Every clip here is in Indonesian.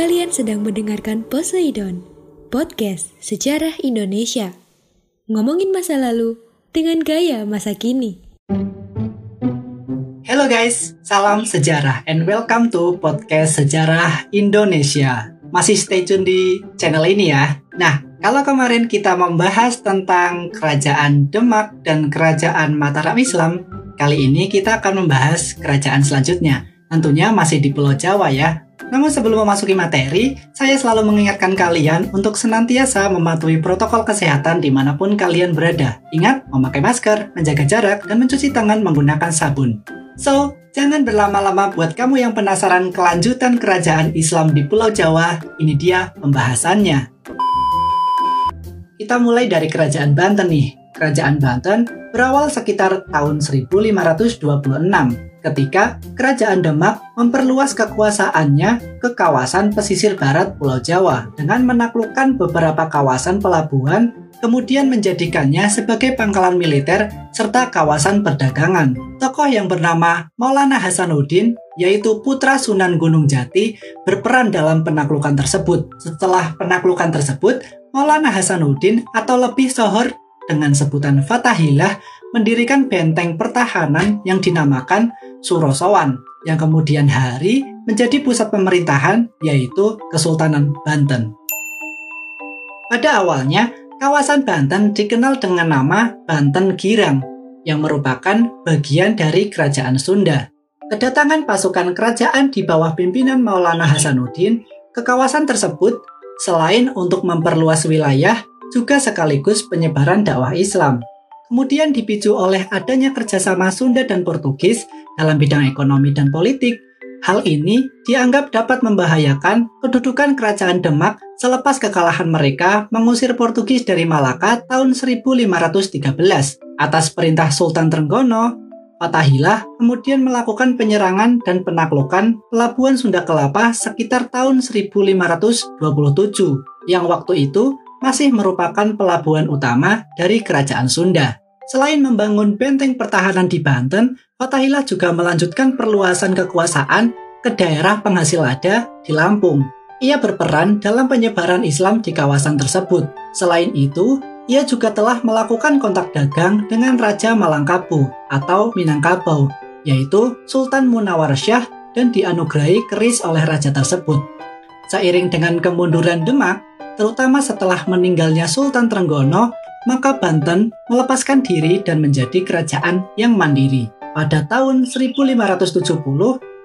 Kalian sedang mendengarkan Poseidon, podcast sejarah Indonesia. Ngomongin masa lalu dengan gaya masa kini. Hello guys, salam sejarah and welcome to podcast Sejarah Indonesia. Masih stay tune di channel ini ya. Nah, kalau kemarin kita membahas tentang kerajaan Demak dan kerajaan Mataram Islam, kali ini kita akan membahas kerajaan selanjutnya. Tentunya masih di Pulau Jawa ya. Namun sebelum memasuki materi, saya selalu mengingatkan kalian untuk senantiasa mematuhi protokol kesehatan di mana pun kalian berada. Ingat, memakai masker, menjaga jarak, dan mencuci tangan menggunakan sabun. So, jangan berlama-lama buat kamu yang penasaran kelanjutan kerajaan Islam di Pulau Jawa, ini dia pembahasannya. Kita mulai dari kerajaan Banten nih. Kerajaan Banten berawal sekitar tahun 1526 ketika Kerajaan Demak memperluas kekuasaannya ke kawasan pesisir barat Pulau Jawa dengan menaklukkan beberapa kawasan pelabuhan, kemudian menjadikannya sebagai pangkalan militer serta kawasan perdagangan. Tokoh yang bernama Maulana Hasanuddin, yaitu putra Sunan Gunung Jati, berperan dalam penaklukan tersebut. Setelah penaklukan tersebut, Maulana Hasanuddin atau lebih sohor dengan sebutan Fatahillah mendirikan benteng pertahanan yang dinamakan Surosowan yang kemudian hari menjadi pusat pemerintahan yaitu Kesultanan Banten. Pada awalnya, kawasan Banten dikenal dengan nama Banten Girang yang merupakan bagian dari kerajaan Sunda. Kedatangan pasukan kerajaan di bawah pimpinan Maulana Hasanuddin ke kawasan tersebut selain untuk memperluas wilayah, juga sekaligus penyebaran dakwah Islam. Kemudian dipicu oleh adanya kerjasama Sunda dan Portugis dalam bidang ekonomi dan politik. Hal ini dianggap dapat membahayakan kedudukan kerajaan Demak selepas kekalahan mereka mengusir Portugis dari Malaka tahun 1513. Atas perintah Sultan Trenggono, Fatahillah kemudian melakukan penyerangan dan penaklukan pelabuhan Sunda Kelapa sekitar tahun 1527 yang waktu itu masih merupakan pelabuhan utama dari kerajaan Sunda. Selain membangun benteng pertahanan di Banten, Fatahillah juga melanjutkan perluasan kekuasaan ke daerah penghasil lada di Lampung. Ia berperan dalam penyebaran Islam di kawasan tersebut. Selain itu, ia juga telah melakukan kontak dagang dengan Raja Malangkabu atau Minangkabau, yaitu Sultan Munawar Syah dan dianugerahi keris oleh raja tersebut. Seiring dengan kemunduran Demak, terutama setelah meninggalnya Sultan Trenggono, maka Banten melepaskan diri dan menjadi kerajaan yang mandiri. Pada tahun 1570,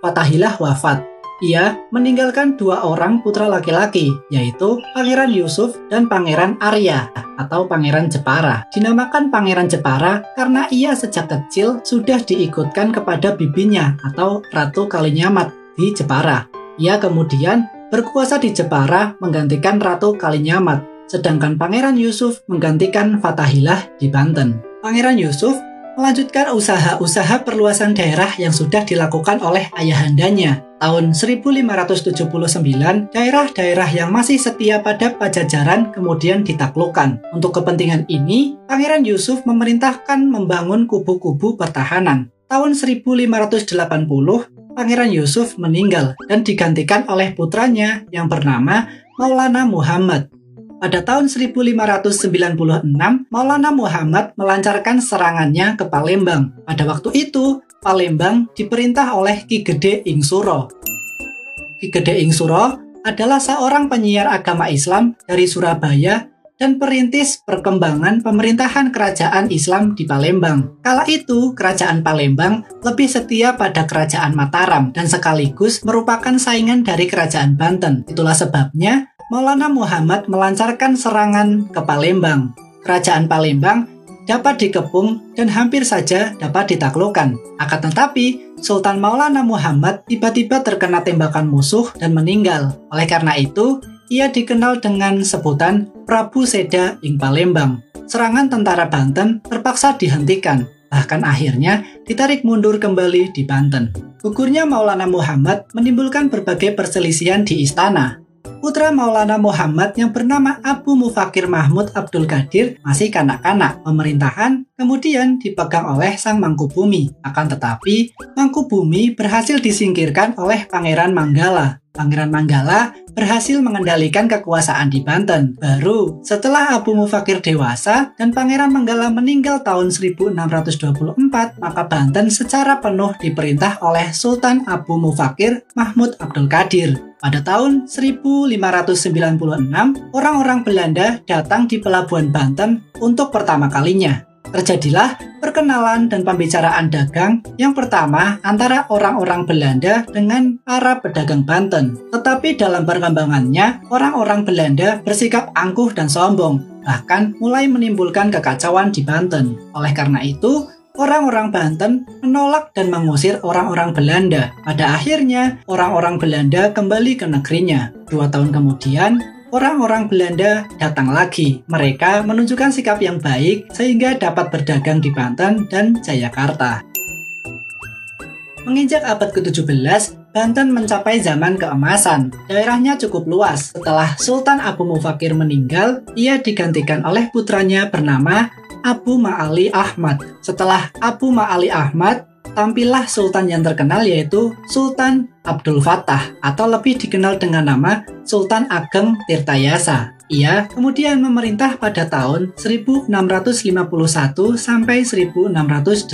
Fatahillah wafat. Ia meninggalkan dua orang putra laki-laki, yaitu Pangeran Yusuf dan Pangeran Arya atau Pangeran Jepara. Dinamakan Pangeran Jepara karena ia sejak kecil sudah diikutkan kepada bibinya atau Ratu Kalinyamat di Jepara. Ia kemudian berkuasa di Jepara menggantikan Ratu Kalinyamat, sedangkan Pangeran Yusuf menggantikan Fatahillah di Banten. Pangeran Yusuf melanjutkan usaha-usaha perluasan daerah yang sudah dilakukan oleh ayahandanya. Tahun 1579, daerah-daerah yang masih setia pada pajajaran kemudian ditaklukkan. Untuk kepentingan ini, Pangeran Yusuf memerintahkan membangun kubu-kubu pertahanan. Tahun 1580, Pangeran Yusuf meninggal dan digantikan oleh putranya yang bernama Maulana Muhammad. Pada tahun 1596, Maulana Muhammad melancarkan serangannya ke Palembang. Pada waktu itu, Palembang diperintah oleh Ki Gede Ingsuro. Ki Gede Ingsuro adalah seorang penyiar agama Islam dari Surabaya dan perintis perkembangan pemerintahan kerajaan Islam di Palembang. Kala itu, kerajaan Palembang lebih setia pada kerajaan Mataram dan sekaligus merupakan saingan dari kerajaan Banten. Itulah sebabnya Maulana Muhammad melancarkan serangan ke Palembang. Kerajaan Palembang dapat dikepung dan hampir saja dapat ditaklukkan. Akan tetapi, Sultan Maulana Muhammad tiba-tiba terkena tembakan musuh dan meninggal. Oleh karena itu, ia dikenal dengan sebutan Prabu Seda ing Palembang. Serangan tentara Banten terpaksa dihentikan, bahkan akhirnya ditarik mundur kembali di Banten. Gugurnya Maulana Muhammad menimbulkan berbagai perselisihan di istana, putra Maulana Muhammad yang bernama Abu Mufakir Mahmud Abdul Qadir masih kanak-kanak. Pemerintahan kemudian dipegang oleh sang Mangkubumi. Akan tetapi, Mangkubumi berhasil disingkirkan oleh Pangeran Manggala. Pangeran Manggala berhasil mengendalikan kekuasaan di Banten. Baru setelah Abu Mufakir dewasa dan Pangeran Manggala meninggal tahun 1624, maka Banten secara penuh diperintah oleh Sultan Abu Mufakir Mahmud Abdul Qadir. Pada tahun 1596, orang-orang Belanda datang di pelabuhan Banten untuk pertama kalinya. Terjadilah perkenalan dan pembicaraan dagang yang pertama antara orang-orang Belanda dengan para pedagang Banten. Tetapi dalam perkembangannya, orang-orang Belanda bersikap angkuh dan sombong, bahkan mulai menimbulkan kekacauan di Banten. Oleh karena itu, orang-orang Banten menolak dan mengusir orang-orang Belanda. Pada akhirnya, orang-orang Belanda kembali ke negerinya. Dua tahun kemudian, orang-orang Belanda datang lagi. Mereka menunjukkan sikap yang baik sehingga dapat berdagang di Banten dan Jayakarta. Menginjak abad ke-17, Banten mencapai zaman keemasan. Daerahnya cukup luas. Setelah Sultan Abu Mufakir meninggal, ia digantikan oleh putranya bernama Abu Ma'ali Ahmad. Setelah Abu Ma'ali Ahmad, tampillah sultan yang terkenal yaitu Sultan Abdul Fattah atau lebih dikenal dengan nama Sultan Ageng Tirtayasa. Ia kemudian memerintah pada tahun 1651 sampai 1682.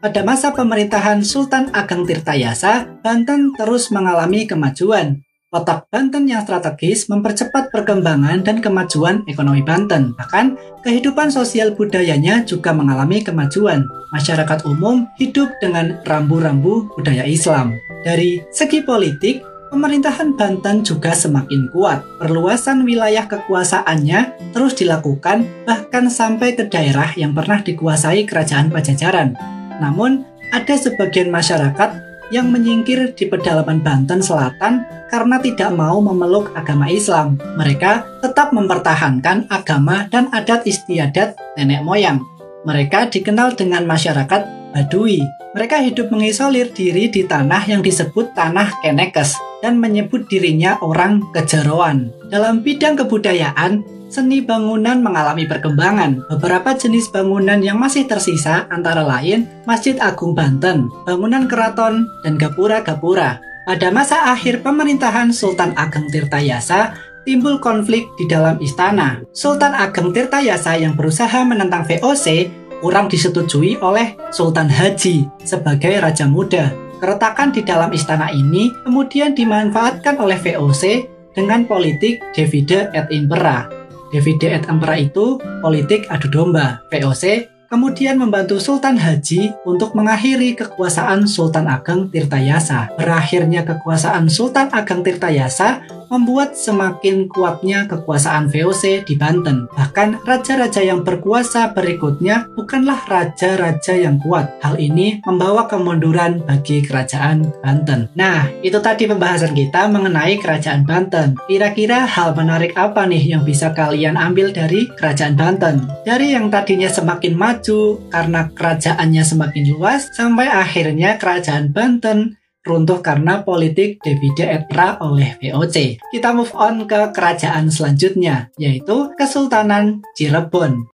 Pada masa pemerintahan Sultan Ageng Tirtayasa, Banten terus mengalami kemajuan. Letak Banten yang strategis mempercepat perkembangan dan kemajuan ekonomi Banten. Bahkan, kehidupan sosial budayanya juga mengalami kemajuan. Masyarakat umum hidup dengan rambu-rambu budaya Islam. Dari segi politik, pemerintahan Banten juga semakin kuat. Perluasan wilayah kekuasaannya terus dilakukan bahkan sampai ke daerah yang pernah dikuasai kerajaan Pajajaran. Namun, ada sebagian masyarakat yang menyingkir di pedalaman Banten Selatan karena tidak mau memeluk agama Islam. Mereka tetap mempertahankan agama dan adat istiadat nenek moyang. Mereka dikenal dengan masyarakat Badui. Mereka hidup mengisolir diri di tanah yang disebut tanah Kenekes dan menyebut dirinya orang kejeroan. Dalam bidang kebudayaan, seni bangunan mengalami perkembangan. Beberapa jenis bangunan yang masih tersisa antara lain Masjid Agung Banten, bangunan keraton, dan gapura-gapura. Pada masa akhir pemerintahan Sultan Ageng Tirtayasa, timbul konflik di dalam istana. Sultan Ageng Tirtayasa yang berusaha menentang VOC kurang disetujui oleh Sultan Haji sebagai raja muda. Keretakan di dalam istana ini kemudian dimanfaatkan oleh VOC dengan politik divide et impera Divide et Impera itu politik adu domba. VOC kemudian membantu Sultan Haji untuk mengakhiri kekuasaan Sultan Ageng Tirtayasa. Berakhirnya kekuasaan Sultan Ageng Tirtayasa membuat semakin kuatnya kekuasaan VOC di Banten. Bahkan raja-raja yang berkuasa berikutnya bukanlah raja-raja yang kuat. Hal ini membawa kemunduran bagi kerajaan Banten. Nah, itu tadi pembahasan kita mengenai kerajaan Banten. Kira-kira hal menarik apa nih yang bisa kalian ambil dari kerajaan Banten? Dari yang tadinya semakin maju karena kerajaannya semakin luas sampai akhirnya kerajaan Banten runtuh karena politik divide et impera oleh VOC. Kita move on ke kerajaan selanjutnya, yaitu Kesultanan Cirebon.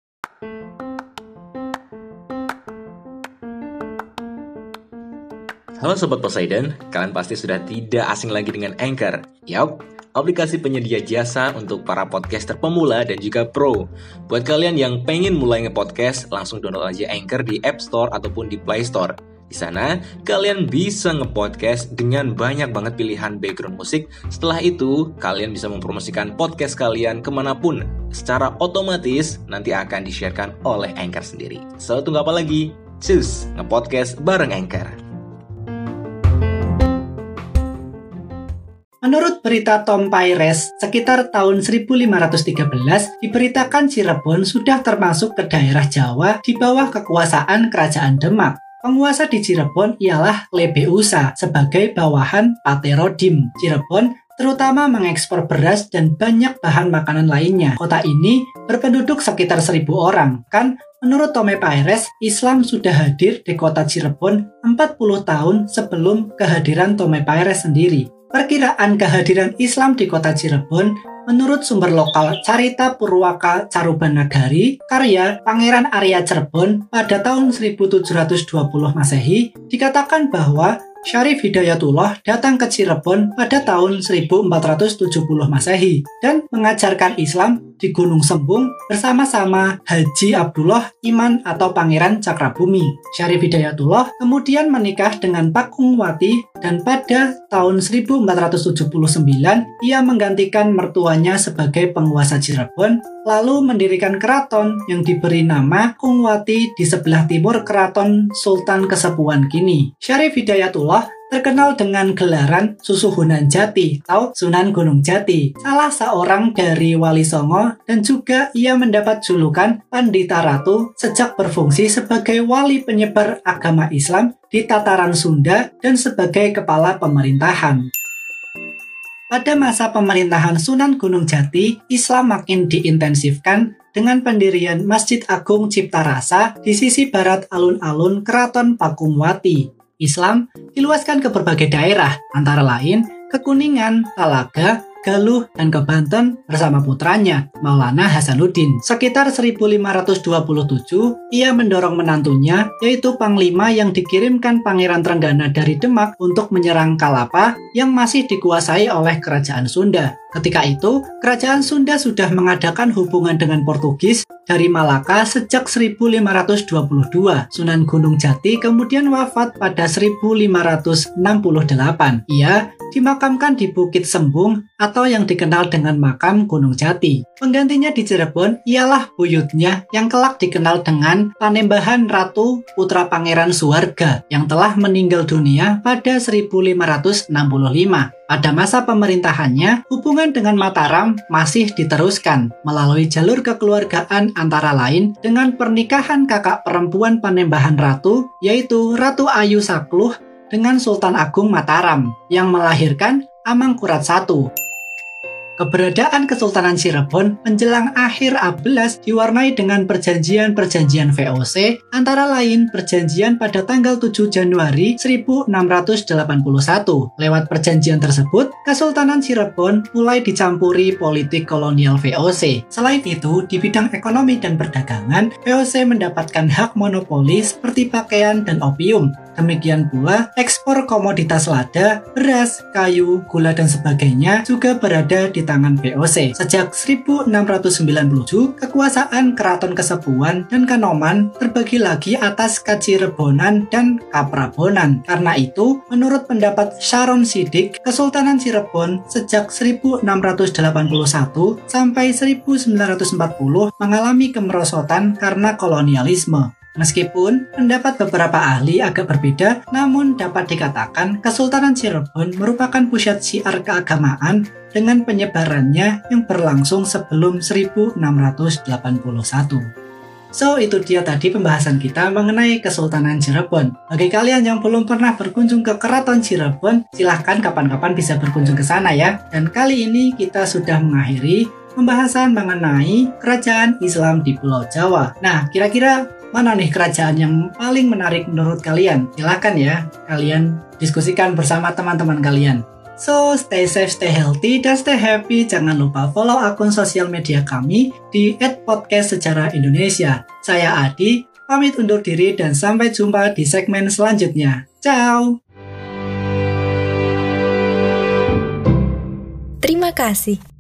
Halo Sobat Poseidon, kalian pasti sudah tidak asing lagi dengan Anchor. Yap, aplikasi penyedia jasa untuk para podcaster pemula dan juga pro. Buat kalian yang pengen mulai nge-podcast, langsung download aja Anchor di App Store ataupun di Play Store. Di sana, kalian bisa nge-podcast dengan banyak banget pilihan background musik. Setelah itu, kalian bisa mempromosikan podcast kalian ke mana pun. Secara otomatis, nanti akan di-sharekan oleh Anchor sendiri. So, tunggu apa lagi? Cus, nge-podcast bareng Anchor. Menurut berita Tom Paires, sekitar tahun 1513 diberitakan Cirebon sudah termasuk ke daerah Jawa di bawah kekuasaan Kerajaan Demak. Penguasa di Cirebon ialah Lebeusa sebagai bawahan Paterodim. Cirebon terutama mengekspor beras dan banyak bahan makanan lainnya. Kota ini berpenduduk sekitar seribu orang. Kan menurut Tome Paires, Islam sudah hadir di kota Cirebon 40 tahun sebelum kehadiran Tome Paires sendiri. Perkiraan kehadiran Islam di kota Cirebon menurut sumber lokal Carita Purwaka Carubanagari, karya Pangeran Arya Cirebon pada tahun 1720 Masehi, dikatakan bahwa Syarif Hidayatullah datang ke Cirebon pada tahun 1470 Masehi dan mengajarkan Islam di Gunung Sembung bersama-sama Haji Abdullah Iman atau Pangeran Cakrabumi. Syarif Hidayatullah kemudian menikah dengan Pakung Wati dan pada tahun 1479 ia menggantikan mertuanya sebagai penguasa Cirebon lalu mendirikan keraton yang diberi nama Kungwati di sebelah timur keraton Sultan Kesepuan kini. Syarif Hidayatullah terkenal dengan gelaran Susuhunan Jati atau Sunan Gunung Jati, salah seorang dari Wali Songo dan juga ia mendapat julukan Pandita Ratu sejak berfungsi sebagai wali penyebar agama Islam di tataran Sunda dan sebagai kepala pemerintahan. Pada masa pemerintahan Sunan Gunung Jati, Islam makin diintensifkan dengan pendirian Masjid Agung Cipta Rasa di sisi barat alun-alun Keraton Pakungwati. Islam diluaskan ke berbagai daerah, antara lain ke Kuningan, Talaga, Galuh, dan ke Banten bersama putranya, Maulana Hasanuddin. Sekitar 1527, ia mendorong menantunya, yaitu Panglima yang dikirimkan Pangeran Trenggana dari Demak untuk menyerang Kalapa yang masih dikuasai oleh Kerajaan Sunda. Ketika itu, Kerajaan Sunda sudah mengadakan hubungan dengan Portugis dari Malaka sejak 1522. Sunan Gunung Jati kemudian wafat pada 1568. Ia dimakamkan di Bukit Sembung atau yang dikenal dengan makam Gunung Jati. Penggantinya di Cirebon ialah buyutnya yang kelak dikenal dengan Panembahan Ratu Putra Pangeran Suwarga yang telah meninggal dunia pada 1565. Pada masa pemerintahannya, hubungan dengan Mataram masih diteruskan melalui jalur kekeluargaan antara lain dengan pernikahan kakak perempuan Panembahan Ratu, yaitu Ratu Ayu Sakluh dengan Sultan Agung Mataram yang melahirkan Amangkurat I. Keberadaan Kesultanan Cirebon menjelang akhir A11 diwarnai dengan perjanjian-perjanjian VOC, antara lain perjanjian pada tanggal 7 Januari 1681. Lewat perjanjian tersebut, Kesultanan Cirebon mulai dicampuri politik kolonial VOC. Selain itu, di bidang ekonomi dan perdagangan, VOC mendapatkan hak monopoli seperti pakaian dan opium, Demikian pula, ekspor komoditas lada, beras, kayu, gula, dan sebagainya juga berada di tangan VOC. Sejak 1697, kekuasaan Keraton Kesepuan dan Kanoman terbagi lagi atas Kacirebonan dan Kaprabonan. Karena itu, menurut pendapat Sharon Sidik, Kesultanan Cirebon sejak 1681 sampai 1940 mengalami kemerosotan karena kolonialisme. Meskipun pendapat beberapa ahli agak berbeda, namun dapat dikatakan Kesultanan Cirebon merupakan pusat syiar keagamaan dengan penyebarannya yang berlangsung sebelum 1681. So, itu dia tadi pembahasan kita mengenai Kesultanan Cirebon. Bagi kalian yang belum pernah berkunjung ke Keraton Cirebon, silahkan kapan-kapan bisa berkunjung ke sana ya. Dan kali ini kita sudah mengakhiri pembahasan mengenai kerajaan Islam di Pulau Jawa. Nah, kira-kira mana nih kerajaan yang paling menarik menurut kalian? Silahkan ya, kalian diskusikan bersama teman-teman kalian. So, stay safe, stay healthy, dan stay happy. Jangan lupa follow akun sosial media kami di @podcast Sejarah Indonesia. Saya Adi, pamit undur diri dan sampai jumpa di segmen selanjutnya. Ciao! Terima kasih.